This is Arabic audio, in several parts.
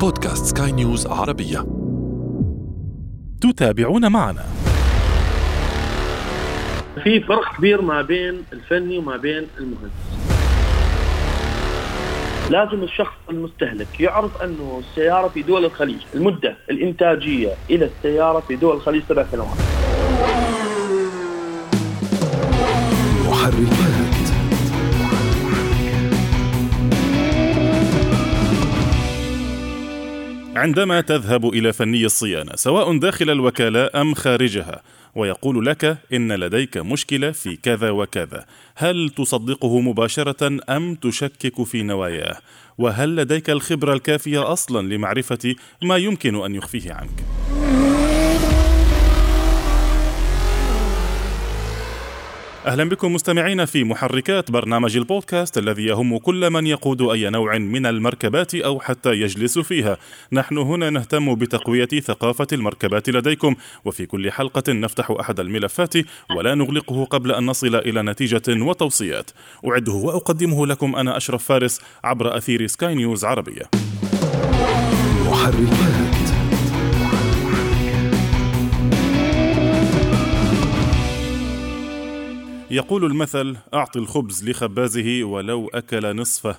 بودكاست سكاي نيوز عربية. تتابعون معنا. في فرق كبير ما بين الفني وما بين المهندس. لازم الشخص المستهلك يعرف أنه السيارة في دول الخليج المدة الإنتاجية إلى السيارة في دول الخليج سبع سنوات. محركات. عندما تذهب إلى فني الصيانة سواء داخل الوكالة أم خارجها ويقول لك إن لديك مشكلة في كذا وكذا. هل تصدقه مباشرة أم تشكك في نواياه؟ وهل لديك الخبرة الكافية أصلا لمعرفة ما يمكن أن يخفيه عنك؟ أهلا بكم مستمعينا في محركات برنامج البودكاست الذي يهم كل من يقود أي نوع من المركبات أو حتى يجلس فيها. نحن هنا نهتم بتقوية ثقافة المركبات لديكم وفي كل حلقة نفتح أحد الملفات ولا نغلقه قبل أن نصل إلى نتيجة وتوصيات. أعده وأقدمه لكم أنا أشرف فارس عبر أثير سكاي نيوز عربية. محركات يقول المثل اعط الخبز لخبازه ولو أكل نصفه.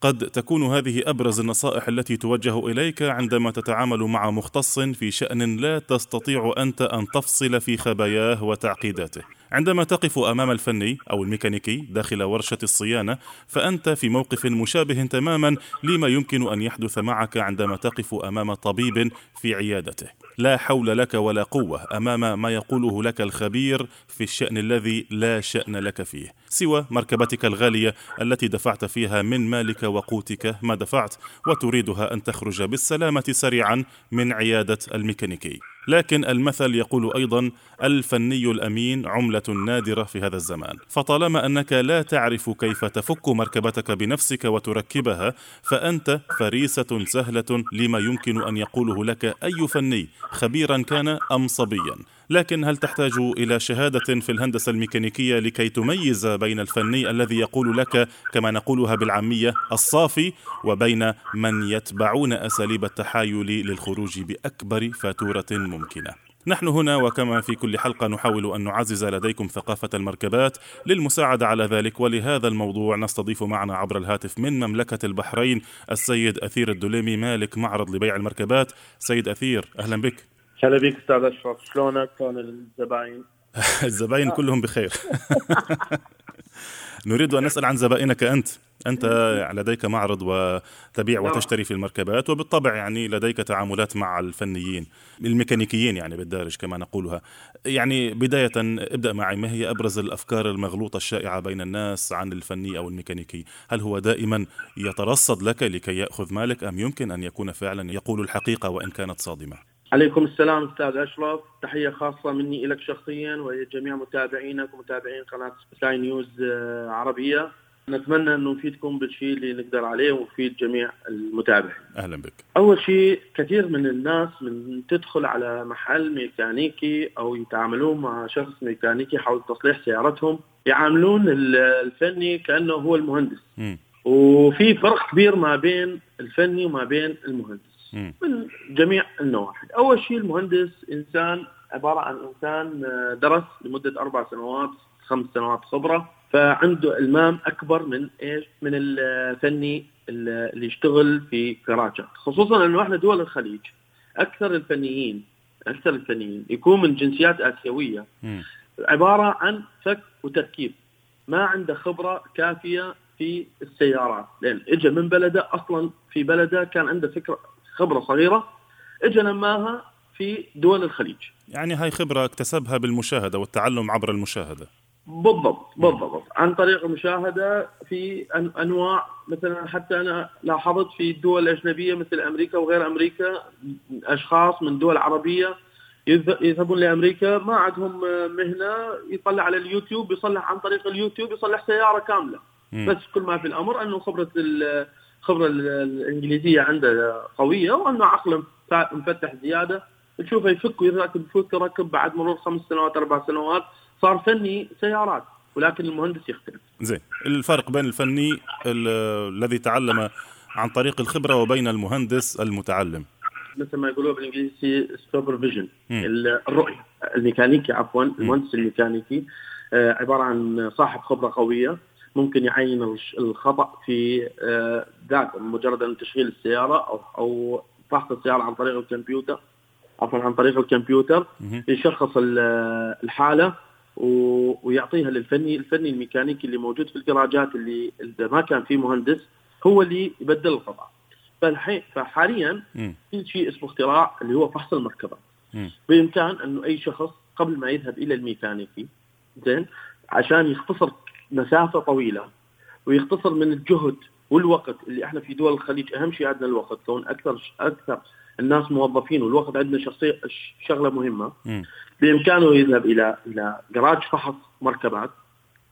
قد تكون هذه أبرز النصائح التي توجه إليك عندما تتعامل مع مختص في شأن لا تستطيع أنت أن تفصل في خباياه وتعقيداته. عندما تقف أمام الفني أو الميكانيكي داخل ورشة الصيانة فأنت في موقف مشابه تماما لما يمكن أن يحدث معك عندما تقف أمام طبيب في عيادته. لا حول لك ولا قوة أمام ما يقوله لك الخبير في الشأن الذي لا شأن لك فيه سوى مركبتك الغالية التي دفعت فيها من مالك وقوتك ما دفعت وتريدها أن تخرج بالسلامة سريعا من عيادة الميكانيكي. لكن المثل يقول أيضا الفني الأمين عملة نادرة في هذا الزمان. فطالما أنك لا تعرف كيف تفك مركبتك بنفسك وتركبها فأنت فريسة سهلة لما يمكن أن يقوله لك أي فني خبيرا كان أم صبيا. لكن هل تحتاج إلى شهادة في الهندسة الميكانيكية لكي تميز بين الفني الذي يقول لك كما نقولها بالعامية الصافي وبين من يتبعون أساليب التحايل للخروج بأكبر فاتورة ممكنة؟ نحن هنا وكما في كل حلقة نحاول أن نعزز لديكم ثقافة المركبات للمساعدة على ذلك ولهذا الموضوع نستضيف معنا عبر الهاتف من مملكة البحرين السيد أثير الدليمي مالك معرض لبيع المركبات. سيد أثير أهلا بك. هلا بك أستاذ أشرف. شلونك؟ كون الزباين؟ الزباين كلهم بخير. نريد أن نسأل عن زبائنك أنت. أنت لديك معرض وتبيع وتشتري في المركبات وبالطبع يعني لديك تعاملات مع الفنيين الميكانيكيين يعني بالدارج كما نقولها. يعني بداية ابدأ معي. ما هي أبرز الأفكار المغلوطة الشائعة بين الناس عن الفني أو الميكانيكي؟ هل هو دائما يترصد لك لكي يأخذ مالك أم يمكن أن يكون فعلا يقول الحقيقة وإن كانت صادمة؟ عليكم السلام أستاذ أشرف تحية خاصة مني لك شخصيا ولجميع متابعينك ومتابعين قناة سكاي نيوز آه، عربية نتمنى انه نفيدكم بالشيء اللي نقدر عليه ونفيد جميع المتابعين. أهلا بك أول شيء كثير من الناس من تدخل على محل ميكانيكي أو يتعاملون مع شخص ميكانيكي حول تصليح سيارتهم يعاملون ال- الفني كأنه هو المهندس مم. وفي فرق كبير ما بين الفني وما بين المهندس. من جميع النواحي. أول شيء المهندس إنسان عبارة عن إنسان آه، درس لمدة أربع سنوات خمس سنوات خبرة فعنده إلمام أكبر من إيش؟ من الفني اللي يشتغل في كراجة خصوصا أنه إحنا دول الخليج أكثر الفنيين أكثر الفنيين يكون من جنسيات آسيوية. مم. عبارة عن فك وتركيب. ما عنده خبرة كافية في السيارات. لأن إجا من بلده أصلا في بلده كان عنده فكرة خبرة صغيرة إجا نماها في دول الخليج. يعني هاي خبرة اكتسبها بالمشاهدة والتعلم عبر المشاهدة. بالضبط بالضبط. عن طريق المشاهدة في أنواع مثلا حتى أنا لاحظت في الدول الأجنبية مثل أمريكا وغير أمريكا أشخاص من دول عربية يذ- يذهبون لأمريكا ما عندهم مهنة يطلع على اليوتيوب يصلح عن طريق اليوتيوب يصلح سيارة كاملة. مم. بس كل ما في الأمر أنه خبرة ال- الخبرة ال- الإنجليزية عنده قوية وأنه عقله مف- مفتح زيادة. تشوفه يفك ويركب يفك يركب بعد مرور خمس سنوات أربع سنوات. صار فني سيارات ولكن المهندس يختلف. زين. الفرق بين الفني ال- الذي تعلم عن طريق الخبرة وبين المهندس المتعلم. مثل ما يقولوا بالإنجليزي سوبرفيجن الرؤية الميكانيكي عفوا المهندس الميكانيكي آه، عبارة عن صاحب خبرة قوية. ممكن يعين الخطأ في آه، ذاته مجرد أن تشغيل السيارة أو أو فحص السيارة عن طريق الكمبيوتر عفوا عن طريق الكمبيوتر يشخص الحالة ويعطيها للفني الفني الميكانيكي اللي موجود في الجراجات اللي إذا ما كان في مهندس هو اللي يبدل القطع فالحين فحاليا في شيء اسمه اختراع اللي هو فحص المركبة. بإمكان انه أي شخص قبل ما يذهب إلى الميكانيكي زين عشان يختصر مسافة طويلة ويختصر من الجهد والوقت اللي إحنا في دول الخليج. أهم شيء عندنا الوقت كون أكثر أكثر الناس موظفين والوقت عندنا شخصية شغلة مهمة. بإمكانه يذهب إلى إلى جراج فحص مركبات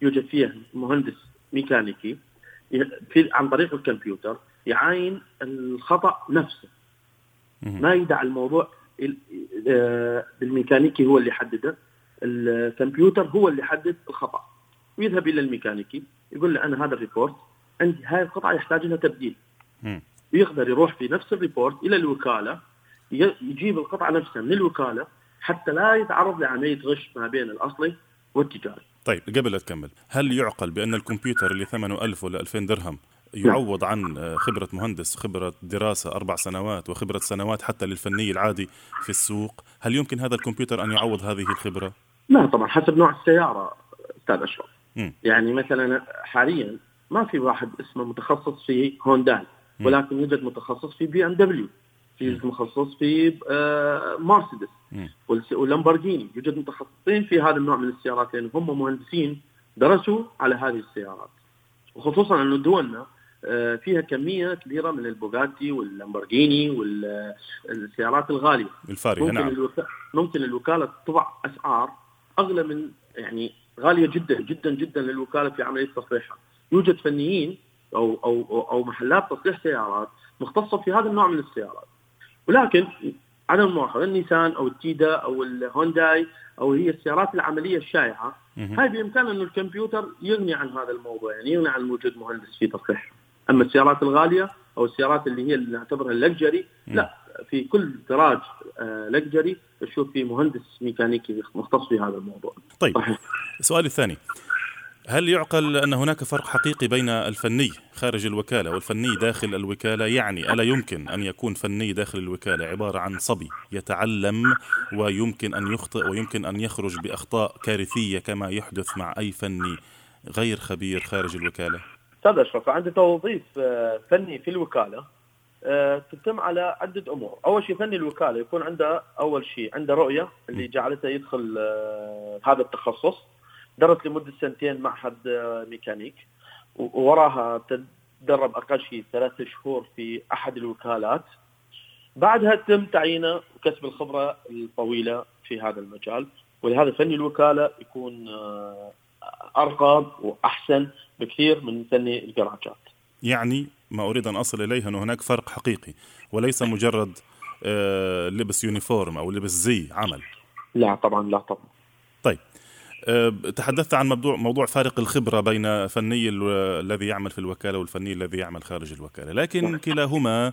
يوجد فيها مهندس ميكانيكي في عن طريق الكمبيوتر يعاين الخطأ نفسه. ما يدع الموضوع الميكانيكي هو اللي يحدده الكمبيوتر هو اللي يحدد الخطأ. ويذهب إلى الميكانيكي يقول له أنا هذا ال report عندي هاي القطعة يحتاج لها تبديل. ويقدر يروح في نفس ال report إلى الوكالة يجيب القطعة نفسها من الوكالة حتى لا يتعرض لعملية غش ما بين الأصلي والتجاري. طيب قبل لا تكمل، هل يعقل بأن الكمبيوتر اللي ثمنه 1000 ولا 2000 درهم يعوض عن خبرة مهندس خبرة دراسة أربع سنوات وخبرة سنوات حتى للفني العادي في السوق؟ هل يمكن هذا الكمبيوتر أن يعوض هذه الخبرة؟ لا طبعا حسب نوع السيارة أستاذ أشرف. يعني مثلا حاليا ما في واحد اسمه متخصص في هونداي ولكن يوجد متخصص في BMW يوجد متخصص في آه، مرسيدس واللامبورجيني يوجد متخصصين في هذا النوع من السيارات لأن يعني هم مهندسين درسوا على هذه السيارات. وخصوصا انه دولنا آه، فيها كمية كبيرة من البوغاتي واللامبورجيني والسيارات الغالية. الفارهة ممكن نعم. الوكا... ممكن الوكالة تضع أسعار أغلى من يعني غالية جدا جدا جدا للوكالة في عملية تصليحها يوجد فنيين أو أو أو محلات تصليح سيارات مختصة في هذا النوع من السيارات. ولكن على المؤاخذه النيسان أو التيدا أو الهونداي أو هي السيارات العملية الشائعة هاي بامكان إنه الكمبيوتر يغني عن هذا الموضوع يعني يغني عن وجود مهندس في تصليحها أما السيارات الغالية أو السيارات اللي هي اللي نعتبرها ال luxury لا. في كل كراج luxury تشوف في مهندس ميكانيكي مختص في هذا الموضوع. طيب السؤال الثاني. هل يعقل أن هناك فرق حقيقي بين الفني خارج الوكالة والفني داخل الوكالة؟ يعني ألا يمكن أن يكون فني داخل الوكالة عبارة عن صبي يتعلم ويمكن أن يخطئ ويمكن أن يخرج بأخطاء كارثية كما يحدث مع أي فني غير خبير خارج الوكالة؟ أستاذ أشرف عندي توظيف آه، فني في الوكالة. آه، تتم على عدة أمور. أول شيء فني الوكالة يكون عنده أول شيء عنده رؤية اللي جعلته يدخل آه، هذا التخصص. درس لمدة سنتين معهد آه، ميكانيك. ووراها تدرب أقل شيء ثلاث شهور في أحد الوكالات. بعدها تم تعيينه وكسب الخبرة الطويلة في هذا المجال. ولهذا فني الوكالة يكون آه، أرقى وأحسن بكثير من فني الجراجات. يعني ما أريد أن أصل إليه أنه هناك فرق حقيقي وليس مجرد آه، لبس يونيفورم أو لبس زي عمل. لا طبعا لا طبعا. طيب أه، تحدثت عن موضوع موضوع فارق الخبرة بين فني الذي يعمل في الوكالة والفني الذي يعمل خارج الوكالة، لكن كلاهما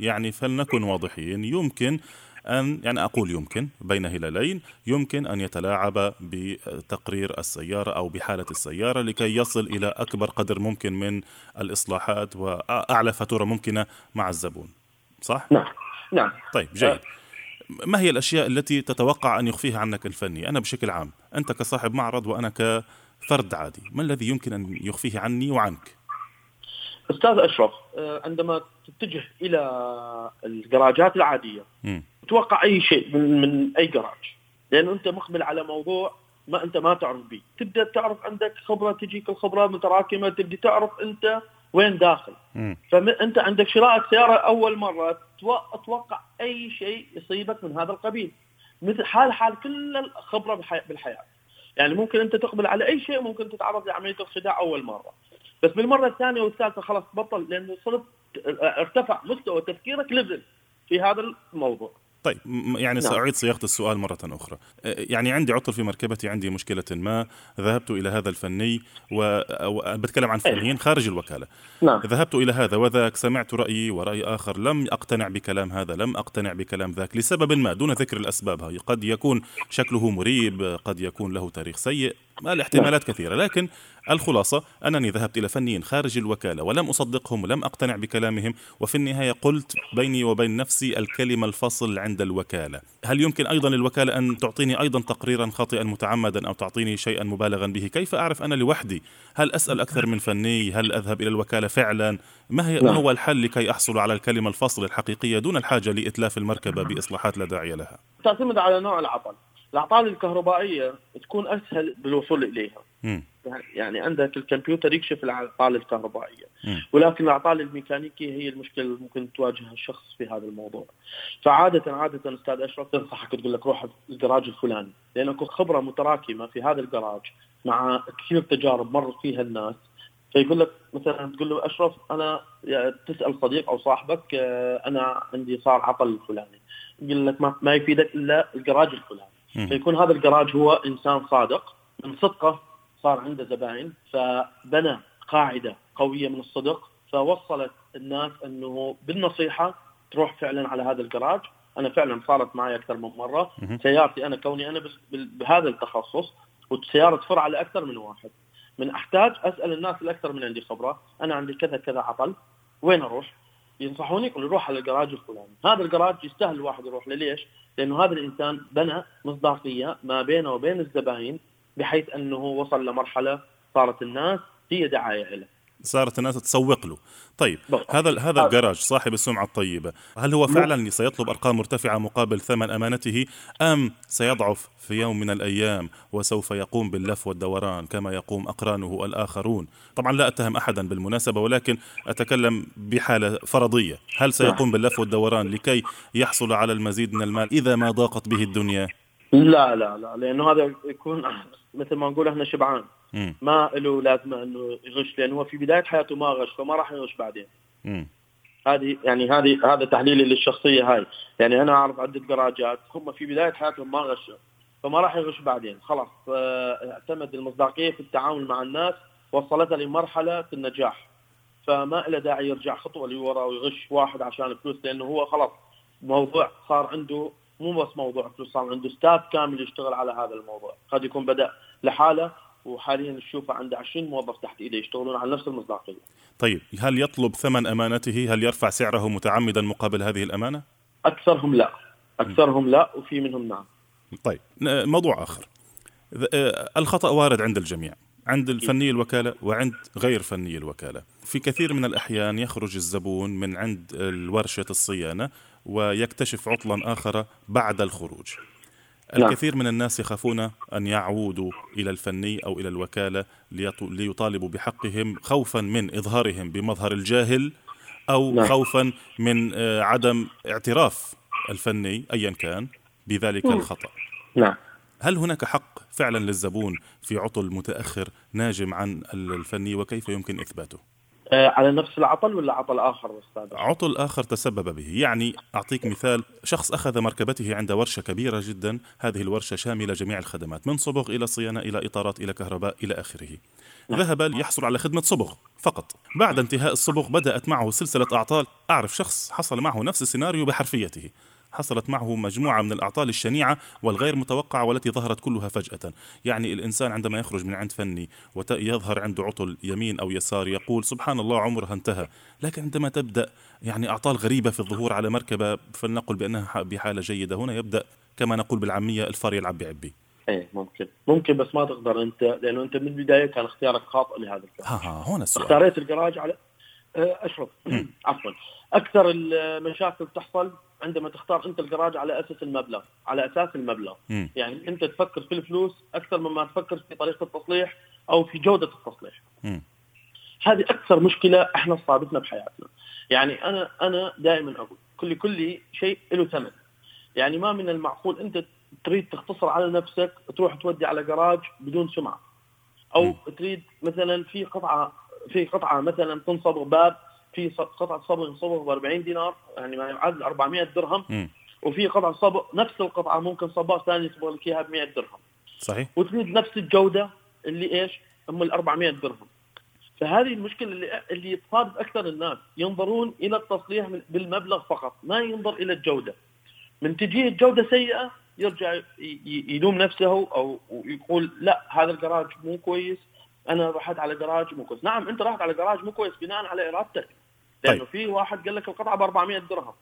يعني فلنكن واضحين يمكن أن يعني أقول يمكن بين هلالين يمكن أن يتلاعب بتقرير السيارة أو بحالة السيارة لكي يصل إلى أكبر قدر ممكن من الإصلاحات وأعلى فاتورة ممكنة مع الزبون صح؟ نعم نعم طيب جيد ما هي الأشياء التي تتوقع أن يخفيها عنك الفني؟ أنا بشكل عام، أنت كصاحب معرض وأنا كفرد عادي، ما الذي يمكن أن يخفيه عني وعنك؟ أستاذ أشرف آه، عندما تتجه إلى الجراجات العادية م. تتوقع أي شيء من, من أي جراج؟ لأنه أنت مقبل على موضوع ما أنت ما تعرف به، تبدأ تعرف عندك خبرة تجيك الخبرة متراكمة تبدأ تعرف أنت وين داخل. فانت عندك شراء سياره أول مرة أتوقع أي شيء يصيبك من هذا القبيل. مثل حال حال كل الخبرة بالحياة. يعني ممكن أنت تقبل على أي شيء ممكن تتعرض لعملية الخداع أول مرة. بس بالمرة الثانية والثالثة خلاص بطل لأنه صرت ارتفع مستوى تفكيرك ليفل في هذا الموضوع. طيب يعني نعم. سأعيد صياغة السؤال مرة أخرى. يعني عندي عطل في مركبتي عندي مشكلة ما ذهبت إلى هذا الفني وبتكلم عن فنيين خارج الوكالة. نعم. ذهبت إلى هذا وذاك سمعت رأيي ورأي آخر لم أقتنع بكلام هذا لم أقتنع بكلام ذاك لسبب ما دون ذكر الأسباب هاي. قد يكون شكله مريب قد يكون له تاريخ سيء. الاحتمالات كثيرة. لكن الخلاصة أنني ذهبت إلى فنيين خارج الوكالة ولم أصدقهم ولم أقتنع بكلامهم وفي النهاية قلت بيني وبين نفسي الكلمة الفصل عند الوكالة. هل يمكن أيضا للوكالة أن تعطيني أيضا تقريرا خاطئا متعمدا أو تعطيني شيئا مبالغا به؟ كيف أعرف أنا لوحدي؟ هل أسأل أكثر من فني؟ هل أذهب إلى الوكالة فعلا؟ ما, هي ما نعم. هو الحل لكي أحصل على الكلمة الفصل الحقيقية دون الحاجة لإتلاف المركبة بإصلاحات لا داعي لها؟ تعتمد على نوع العطل. الأعطال الكهربائية تكون أسهل بالوصول إليها مم. يعني عندك الكمبيوتر يكشف الأعطال الكهربائية مم. ولكن الأعطال الميكانيكية هي المشكلة اللي ممكن تواجه الشخص في هذا الموضوع فعادة عادة أستاذ أشرف تنصحك تقول لك روح الجراج الفلاني لأن أكو خبرة متراكمة في هذا الجراج مع كثير تجارب مر فيها الناس فيقول لك مثلا تقول له أشرف أنا يعني تسأل صديق أو صاحبك آه، أنا عندي صار عطل الفلاني يقول لك ما, ما يفيدك إلا الجراج الفلاني. فيكون هذا الجراج هو إنسان صادق من صدقة صار عنده زباين فبنى قاعدة قوية من الصدق فوصلت الناس أنه بالنصيحة تروح فعلا على هذا الجراج. أنا فعلا صارت معي أكثر من مرة. سيارتي أنا كوني أنا بهذا التخصص والسياره تفر على أكثر من واحد. من أحتاج أسأل الناس الاكثر من عندي خبرة. أنا عندي كذا كذا عطل. وين أروح؟ ينصحوني يقولوا روح على الجراج الفلاني، هذا الجراج يستاهل الواحد يروح له ليش؟ لأنه هذا الإنسان بنى مصداقية ما بينه وبين الزباين بحيث أنه وصل لمرحلة صارت الناس هي دعاية له. صارت الناس تسوق له. طيب بالضبط. هذا هذا هذا. الجراج صاحب السمعة الطيبة هل هو فعلا سيطلب أرقام مرتفعة مقابل ثمن أمانته أم سيضعف في يوم من الأيام وسوف يقوم باللف والدوران كما يقوم أقرانه الآخرون؟ طبعا لا أتهم أحدا بالمناسبة ولكن أتكلم بحالة فرضية. هل سيقوم باللف والدوران لكي يحصل على المزيد من المال إذا ما ضاقت به الدنيا؟ لا لا لا لأنه هذا يكون مثل ما نقول إحنا شبعان. ما له لازمه إنه يغش لأنه هو في بداية حياته ما غش فما راح يغش بعدين. هذه يعني هذه هذا تحليلي للشخصية هاي. يعني أنا أعرف عدة جراجات هم في بداية حياتهم ما غشوا فما راح يغش بعدين. خلاص آه، اعتمد المصداقية في التعامل مع الناس وصلتها لمرحلة النجاح. فما له داعي يرجع خطوة لورا ويغش واحد عشان الفلوس لأنه هو خلاص موضوع صار عنده مو بس موضوع فلوس صار عنده ستاف كامل يشتغل على هذا الموضوع. قد يكون بدأ لحاله وحاليا نشوفه عنده 20 موظف تحت إيده يشتغلون على نفس المصداقية. طيب هل يطلب ثمن أمانته؟ هل يرفع سعره متعمدا مقابل هذه الأمانة؟ أكثرهم لا. أكثرهم لا وفي منهم نعم. طيب موضوع آخر. ذ- آه، الخطأ وارد عند الجميع عند الفني الوكالة وعند غير فني الوكالة. في كثير من الأحيان يخرج الزبون من عند ورشة الصيانة ويكتشف عطلا آخر بعد الخروج. الكثير من الناس يخافون أن يعودوا إلى الفني أو إلى الوكالة ليط- ليطالبوا بحقهم خوفا من إظهارهم بمظهر الجاهل أو نعم. خوفا من آه، عدم اعتراف الفني أيا كان بذلك. الخطأ نعم هل هناك حق فعلا للزبون في عطل متأخر ناجم عن الفني وكيف يمكن إثباته على نفس العطل ولا عطل آخر أستاذ؟ عطل آخر تسبب به. يعني أعطيك مثال شخص أخذ مركبته عند ورشة كبيرة جدا هذه الورشة شاملة جميع الخدمات من صبغ إلى صيانة إلى إطارات إلى كهرباء إلى آخره. ذهب ليحصل على خدمة صبغ فقط. بعد انتهاء الصبغ بدأت معه سلسلة أعطال. أعرف شخص حصل معه نفس السيناريو بحرفيته. حصلت معه مجموعة من الأعطال الشنيعة والغير متوقعة والتي ظهرت كلها فجأة. يعني الإنسان عندما يخرج من عند فني ويظهر عنده عطل يمين أو يسار يقول سبحان الله عمرها انتهى لكن عندما تبدأ يعني أعطال غريبة في الظهور على مركبة فلنقل بأنها بحالة جيدة هنا يبدأ كما نقول بالعامية الفار يلعب بعبي. إيه ممكن. ممكن بس ما تقدر أنت لأنه أنت من البداية كان اختيارك خاطئ لهذا الكلام. ها ها هنا السؤال. اختاريت الجراج على آه، أشرف. عفوا. أكثر المشاكل تحصل عندما تختار أنت الجراج على أساس المبلغ على أساس المبلغ مم. يعني أنت تفكر في الفلوس أكثر مما تفكر في طريقة التصليح أو في جودة التصليح مم. هذه أكثر مشكلة إحنا صابتنا بحياتنا يعني أنا أنا دائما أقول كل كل شيء له ثمن يعني ما من المعقول أنت تريد تختصر على نفسك تروح تودي على جراج بدون سمعة أو مم. تريد مثلا في قطعة في قطعة مثلا تنصبغ باب في قطعه صبغ صبغ ب 40 دينار يعني ما يعادل 400 درهم. مم. وفي قطع صب نفس القطعة ممكن صباغ ثاني يصبغ لك إياها ب 100 درهم. صحيح. وتريد نفس الجودة اللي إيش؟ أم ال 400 درهم. فهذه المشكلة اللي اللي تصادف أكثر الناس ينظرون إلى التصليح بالمبلغ فقط ما ينظر إلى الجودة. من تجيه الجودة سيئة يرجع يلوم نفسه أو يقول لا هذا الجراج مو كويس أنا رحت على جراج مو كويس. نعم أنت رحت على جراج مو كويس بناء على إرادتك. لأنه طيب. في واحد قال لك القطعة ب 400 درهم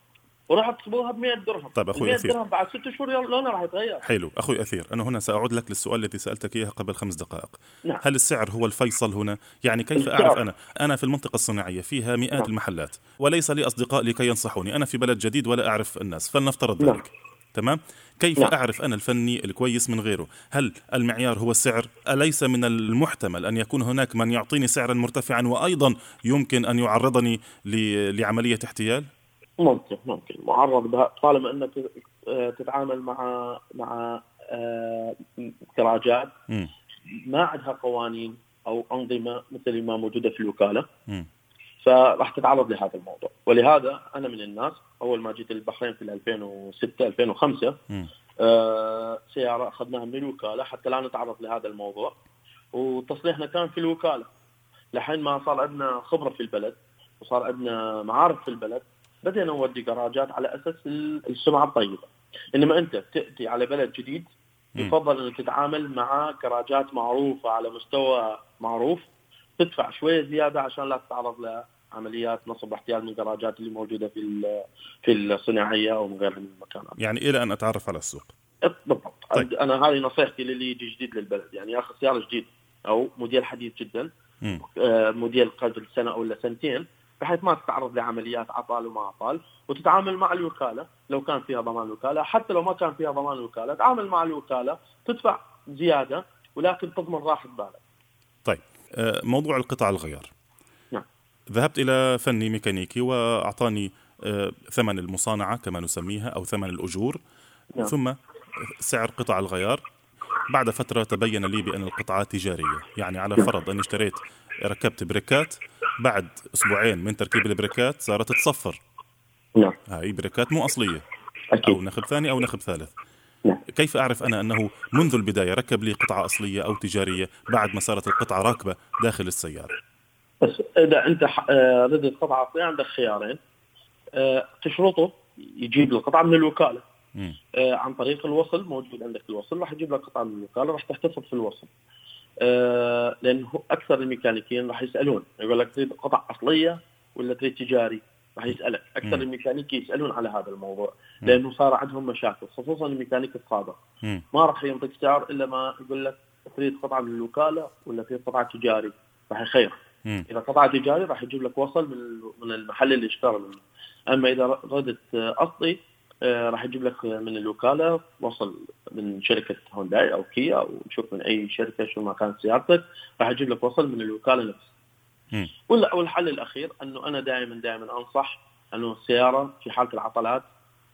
ورحت تصبغها ب 100 درهم. طيب أخوي أثير. درهم بعد ست شهور لونها راح يتغير. حلو. أخوي أثير أنا هنا سأعود لك للسؤال الذي سألتك إياه قبل خمس دقائق. نعم. هل السعر هو الفيصل هنا؟ يعني كيف أعرف أنا؟ أنا في المنطقة الصناعية فيها مئات نعم. المحلات وليس لي اصدقاء لكي ينصحوني. أنا في بلد جديد ولا أعرف الناس فلنفترض نعم. ذلك. تمام؟ كيف نعم. أعرف أنا الفني الكويس من غيره؟ هل المعيار هو السعر؟ أليس من المحتمل أن يكون هناك من يعطيني سعرا مرتفعا وأيضا يمكن أن يعرضني لعملية احتيال؟ ممكن ممكن. معرض بها طالما أنك آه، تتعامل مع مع كراجات آه، ما عندها قوانين أو أنظمة مثل ما موجودة في الوكالة. م. فراح تتعرض لهذا الموضوع. ولهذا أنا من الناس أول ما جيت البحرين في 2006 2005 آه سيارة أخذناها من الوكالة حتى لا نتعرض لهذا الموضوع. وتصليحنا كان في الوكالة. لحين ما صار عندنا خبرة في البلد وصار عندنا معارف في البلد بدينا نودي جراجات على أساس السمعة الطيبة. إنما أنت تأتي على بلد جديد يفضل إنك تتعامل مع جراجات معروفة على مستوى معروف تدفع شوية زيادة عشان لا تتعرض لعمليات نصب واحتيال من الجراجات اللي موجودة في في الصناعية أو من غير المكانات. يعني إلى أن أتعرف على السوق. بالضبط طيب. أنا هذه نصيحتي للي يجي جديد للبلد يعني ياخذ سيارة جديد أو موديل حديث جدا آه موديل قبل سنة أو سنتين بحيث ما تتعرض لعمليات عطال وما عطال وتتعامل مع الوكالة لو كان فيها ضمان وكالة حتى لو ما كان فيها ضمان وكالة تعامل مع الوكالة تدفع زيادة ولكن تضمن راحة بالك. طيب آه، موضوع القطع الغيار. ذهبت إلى فني ميكانيكي وأعطاني آه، ثمن المصانعة كما نسميها أو ثمن الأجور نعم. ثم سعر قطع الغيار بعد فترة تبين لي بأن القطعة تجارية يعني على نعم. فرض أني اشتريت ركبت بريكات بعد أسبوعين من تركيب البريكات صارت تصفر نعم هاي بريكات مو أصلية أكيد. أو نخب ثاني أو نخب ثالث نعم. كيف أعرف أنا أنه منذ البداية ركب لي قطعة أصلية أو تجارية بعد ما صارت القطعة راكبة داخل السيارة بس إذا أنت آه، ردت قطعه اصليه عندك خيارين. آه، تشرطه يجيب القطعه من الوكالة. آه، عن طريق الوصل موجود عندك الوصل راح يجيب لك قطعه من الوكالة راح تحتفظ في الوصل. لأنه أكثر الميكانيكيين راح يسألون. يقول لك تريد قطع أصلية ولا تريد تجاري؟ راح يسألك. أكثر الميكانيكي يسألون على هذا الموضوع. لأنه صار عندهم مشاكل خصوصا الميكانيك الصادق. ما راح ينطيك سعر إلا ما يقول لك تريد قطعه من الوكالة ولا تريد قطعه تجاري. راح إذا قطعه تجاري راح يجيب لك وصل من من المحل اللي اشترى منه. أما إذا ردت اصلي آه، راح يجيب لك من الوكالة وصل من شركة هونداي أو كيا أو شوف من أي شركة شو ما كانت سيارتك راح يجيب لك وصل من الوكالة نفسها. ولا والحل الأخير أنه أنا دائما دائما أنصح أنه السيارة في حالة العطلات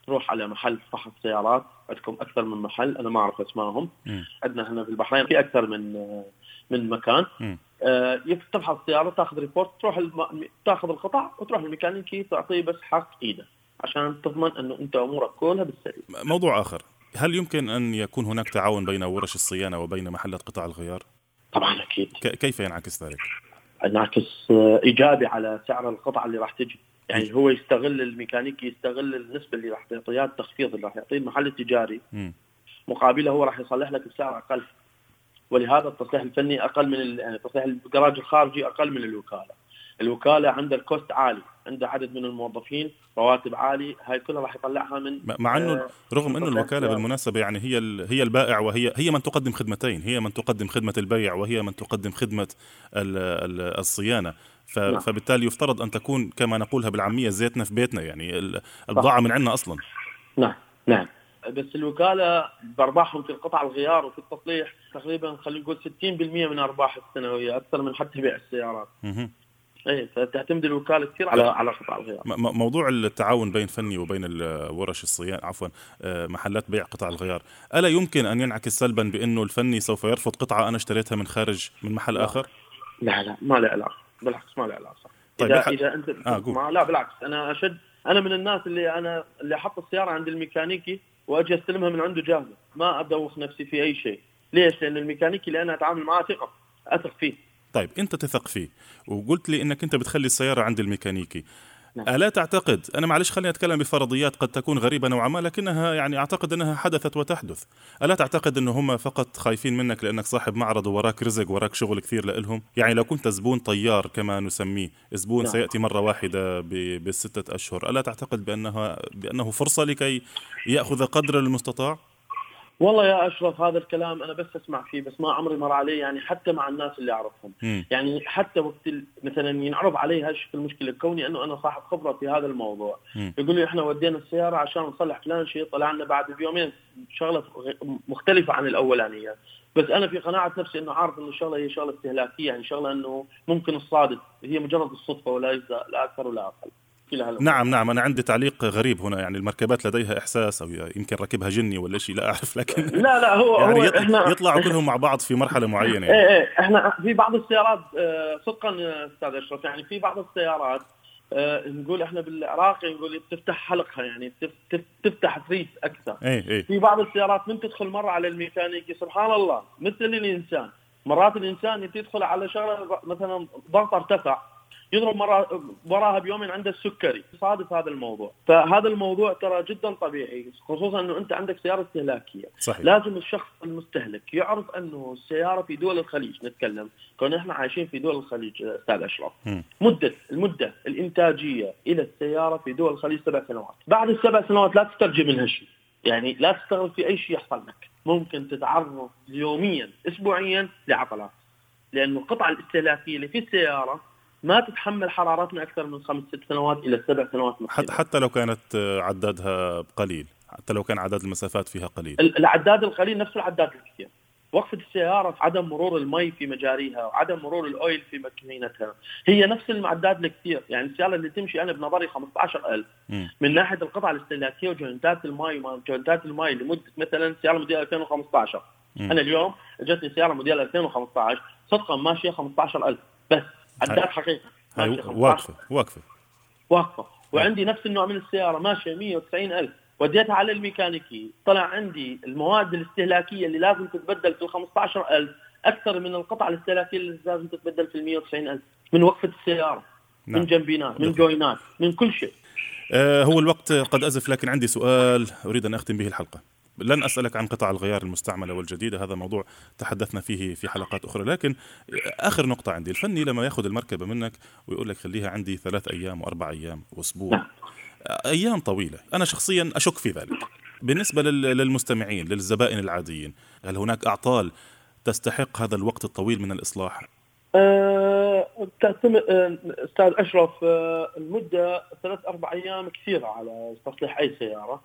تروح على محل فحص سيارات عندكم أكثر من محل أنا ما أعرف أسمائهم. عندنا هنا في البحرين في أكثر من من مكان. آه تفحص السيارة تاخذ ريبورت تروح الم... تاخذ القطع وتروح الميكانيكي تعطيه بس حق إيده عشان تضمن إنه أنت أمورك كلها بالسليم. موضوع آخر، هل يمكن أن يكون هناك تعاون بين ورش الصيانة وبين محلات قطع الغيار؟ طبعا أكيد. ك- كيف ينعكس ذلك؟ ينعكس إيجابي على سعر القطعه اللي راح تجي. يعني هو يستغل الميكانيكي يستغل النسبة اللي راح تعطيها التخفيض اللي راح يعطيه المحل التجاري م. مقابله هو راح يصلح لك بسعر أقل ولهذا التصليح الفني أقل من يعني تصليح الجراج الخارجي أقل من الوكالة. الوكالة عندها الكوست عالي. عندها عدد من الموظفين رواتب عالي. هاي كلها راح يطلعها من مع إنه آه رغم إنه الوكالة بالمناسبة يعني هي هي البائع وهي هي من تقدم خدمتين. هي من تقدم خدمة البيع وهي من تقدم خدمة الصيانة. نعم. فبالتالي يفترض أن تكون كما نقولها بالعامية زيتنا في بيتنا. يعني البضاعه من عندنا أصلا. نعم. نعم. بس الوكالة بأرباحهم في القطع الغيار وفي التصليح تقريبا خلينا نقول 60% من أرباح السنويه أكثر من حتى بيع السيارات. إيه فتعتمد الوكالة كثير على على قطع الغيار. موضوع التعاون بين فني وبين ورش الصيانة عفوا آه، محلات بيع قطع الغيار، ألا يمكن أن ينعكس سلبا بأنه الفني سوف يرفض قطعة أنا اشتريتها من خارج من محل لا. آخر؟ لا لا ما له علاقة، بالعكس ما له علاقة. طيب اذا, إذا انت آه ما لا بالعكس أنا أشد أنا من الناس اللي أنا اللي أحط السيارة عند الميكانيكي وأجي أستلمها من عنده جاهزة. ما ادوخ نفسي في أي شيء. ليش؟ لأن الميكانيكي اللي أنا أتعامل معاه ثقة. أثق فيه. طيب أنت تثق فيه. وقلت لي إنك أنت بتخلي السيارة عند الميكانيكي. نعم. ألا تعتقد أنا معلش خليني أتكلم بفرضيات قد تكون غريبة نوعا ما لكنها يعني أعتقد أنها حدثت وتحدث ألا تعتقد أنه هم فقط خايفين منك لأنك صاحب معرض وراك رزق وراك شغل كثير لإلهم يعني لو كنت زبون طيار كما نسميه زبون نعم. سيأتي مرة واحدة ب- بالستة أشهر ألا تعتقد بأنها بأنه فرصة لكي يأخذ قدر المستطاع والله يا أشرف هذا الكلام أنا بس أسمع فيه بس ما عمري مر علي يعني حتى مع الناس اللي أعرفهم مم. يعني حتى وقت مثلا ينعرض علي هالشيء المشكلة كوني أنه أنا صاحب خبرة في هذا الموضوع مم. يقول لي إحنا ودينا السيارة عشان نصلح فلان شيء طلع لنا بعد بيومين شغلة مختلفة عن الأولانية بس أنا في قناعة نفسي إنه عارف إنه الشغله هي شغلة استهلاكية يعني شغلة إنه ممكن الصادف هي مجرد الصدفة وليس لا أكثر ولا أقل كل هالأمور. نعم نعم أنا عندي تعليق غريب هنا يعني المركبات لديها إحساس أو يمكن ركبها جني ولا شيء لا أعرف لكن لا لا هو يعني هو يط- إحنا يطلعوا كلهم مع بعض في مرحلة معينة يعني. إيه إيه إحنا في بعض السيارات آه، صدقا آه، أستاذ أشرف يعني في بعض السيارات آه، نقول إحنا بالعراقي نقول تفتح حلقها يعني تف- تف- تفتح فريس أكثر إيه إيه في بعض السيارات من تدخل مرة على الميكانيكي سبحان الله مثل الإنسان مرات الإنسان تدخل على شغلة مثلا ضغطه ارتفع يضرب مره وراها بيومين عنده السكري. صادف هذا الموضوع. فهذا الموضوع ترى جدا طبيعي خصوصا إنه أنت عندك سيارة استهلاكية. صحيح. لازم الشخص المستهلك يعرف إنه السيارة في دول الخليج نتكلم كون إحنا عايشين في دول الخليج أستاذ أشرف. مدة المدة الإنتاجية إلى السيارة في دول الخليج سبع سنوات. بعد السبع سنوات لا تسترجي منها شيء. يعني لا تستغرب في أي شيء يحصل لك. ممكن تتعرض يوميا اسبوعيا لعطلات لأنه القطعه الاستهلاكية اللي في السيارة ما تتحمل حرارتنا أكثر من خمس ست سنوات إلى سبع سنوات حتى maximum. حتى لو كانت عدادها قليل حتى لو كان عدد المسافات فيها قليل ال- العداد القليل نفس العداد الكثير وقفة السيارة في عدم مرور المي في مجاريها وعدم مرور ال oil في ماكينتها هي نفس المعدات الكثير يعني السيارة اللي تمشي أنا بنظري 15000 مم. من ناحية القطع الاستهلاكية وجوينتات المي وما جوينتات المي لمدة مثلا سيارة موديل 2015 مم. أنا اليوم جتني سيارة موديل 2015 صدقا ماشية 15000 بس عداد 15. واقفة واقفة. واقفة. وعندي نفس النوع من السيارة ماشية 190 ألف. وديتها على الميكانيكي طلع عندي المواد الاستهلاكية اللي لازم تتبدل في ال 15 ألف. أكثر من القطع الاستهلاكية اللي لازم تتبدل في ال 190 ألف. من وقفة السيارة نعم. من جنبينات من جوينات من كل شيء. آه هو الوقت قد أزف لكن عندي سؤال أريد أن أختم به الحلقة. لن أسألك عن قطع الغيار المستعملة والجديدة هذا موضوع تحدثنا فيه في حلقات أخرى. لكن آخر نقطة عندي الفني لما يأخذ المركبة منك ويقول لك خليها عندي ثلاث أيام وأربع أيام وأسبوع. نعم. أيام طويلة. أنا شخصيا أشك في ذلك. بالنسبة لل- للمستمعين للزبائن العاديين هل هناك أعطال تستحق هذا الوقت الطويل من الإصلاح؟ أه تعتمد أستاذ أشرف أه، المدة ثلاث أربع أيام كثيرة على تصليح أي سيارة.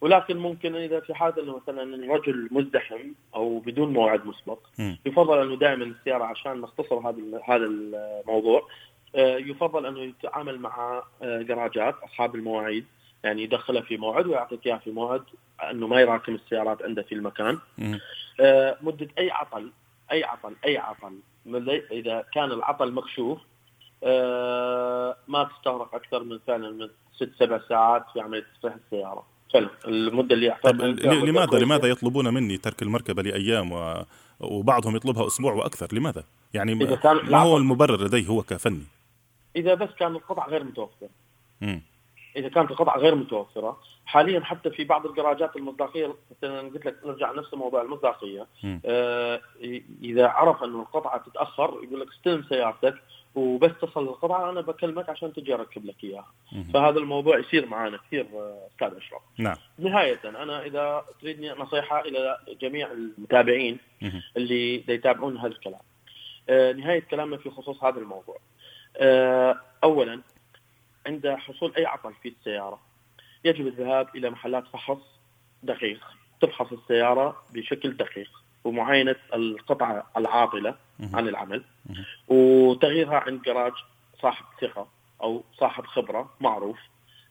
ولكن ممكن إذا في حال إنه مثلا الرجل مزدحم أو بدون موعد مسبق. يفضل أنه دائما السيارة عشان نختصر هذا هذا الموضوع أه، يفضل أنه يتعامل مع أه، جراجات أصحاب المواعيد يعني يدخلها في موعد ويعطيك اياها في موعد أنه ما يراكم السيارات عنده في المكان. آه، مدة أي عطل أي عطل أي عطل إذا كان العطل مكشوف آه، ما تستغرق أكثر من فعلا من ست سبع ساعات في عملية تصليح السيارة فعلا المدة اللي ل- لماذا لماذا يطلبون مني ترك المركبة لأيام و... وبعضهم يطلبها أسبوع وأكثر لماذا؟ يعني إذا ما, هو المبرر لديه هو كفني؟ إذا بس كان القطع غير متوفرة مم. إذا كانت القطع غير متوفرة حاليا حتى في بعض الجراجات المصداقية مثلا قلت لك نرجع نفس موضوع المصداقية. آه إذا عرف إنه القطعة تتأخر يقول لك استلم سيارتك وبس تصل القطعه أنا بكلمك عشان تجي أركب لك إياها. فهذا الموضوع يصير معنا كثير آه، أستاذ أشرف. نعم. نهاية أنا إذا تريدني نصيحة إلى جميع المتابعين مم. اللي يتابعون هذا الكلام. آه، نهاية كلامنا في خصوص هذا الموضوع. آه، اولا عند حصول أي عطل في السيارة يجب الذهاب إلى محلات فحص دقيق. تفحص السيارة بشكل دقيق. ومعاينة القطعة العاطله. عن العمل. وتغييرها عند جراج صاحب ثقة أو صاحب خبرة معروف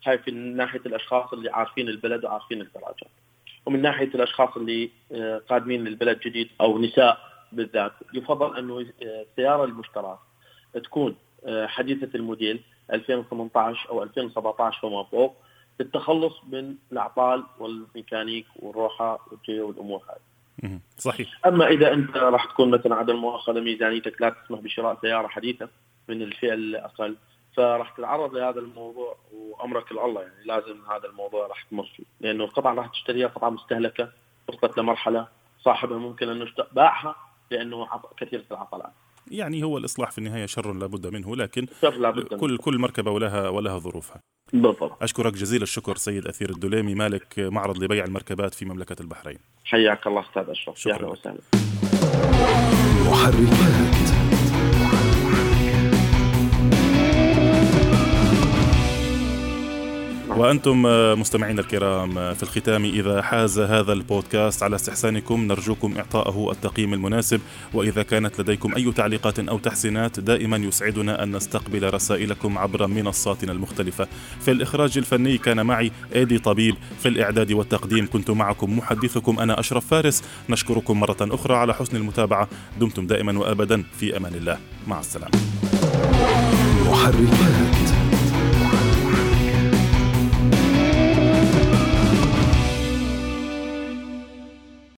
هاي في ناحية الأشخاص اللي عارفين البلد وعارفين الجراجات ومن ناحية الأشخاص اللي آه، قادمين للبلد جديد أو نساء بالذات يفضل أنه آه، السياره المشتراه تكون آه، حديثة الموديل 2018 أو 2017 فما فوق للتخلص من الاعطال والميكانيك والروحة والأمور هذه. صحيح. أما إذا أنت راح تكون مثلا عدم مؤاخذه ميزانيتك لا تسمح بشراء سيارة حديثة من الفئة الأقل فراح تتعرض لهذا الموضوع وأمرك الله يعني لازم هذا الموضوع راح تمر فيه لأنه طبعا راح تشتريها قطعه مستهلكة وصلت لمرحلة صاحبها ممكن انه باعها لأنه كثيره العطلات. يعني هو الإصلاح في النهاية شر لابد منه لكن شر لابد كل منه. كل مركبة ولها ولها ظروفها. بالضبط. أشكرك جزيل الشكر سيد أثير الدليمي مالك معرض لبيع المركبات في مملكة البحرين. حياك الله أستاذ أشرف. شكرا. أهلا وسهلا. محركات وأنتم مستمعين الكرام في الختام إذا حاز هذا البودكاست على استحسانكم نرجوكم إعطائه التقييم المناسب وإذا كانت لديكم أي تعليقات أو تحسينات دائما يسعدنا أن نستقبل رسائلكم عبر منصاتنا المختلفة. في الإخراج الفني كان معي إيدي طبيب في الإعداد والتقديم كنت معكم محدثكم أنا أشرف فارس. نشكركم مرة أخرى على حسن المتابعة. دمتم دائما وأبدا في أمان الله. مع السلامة. محركات.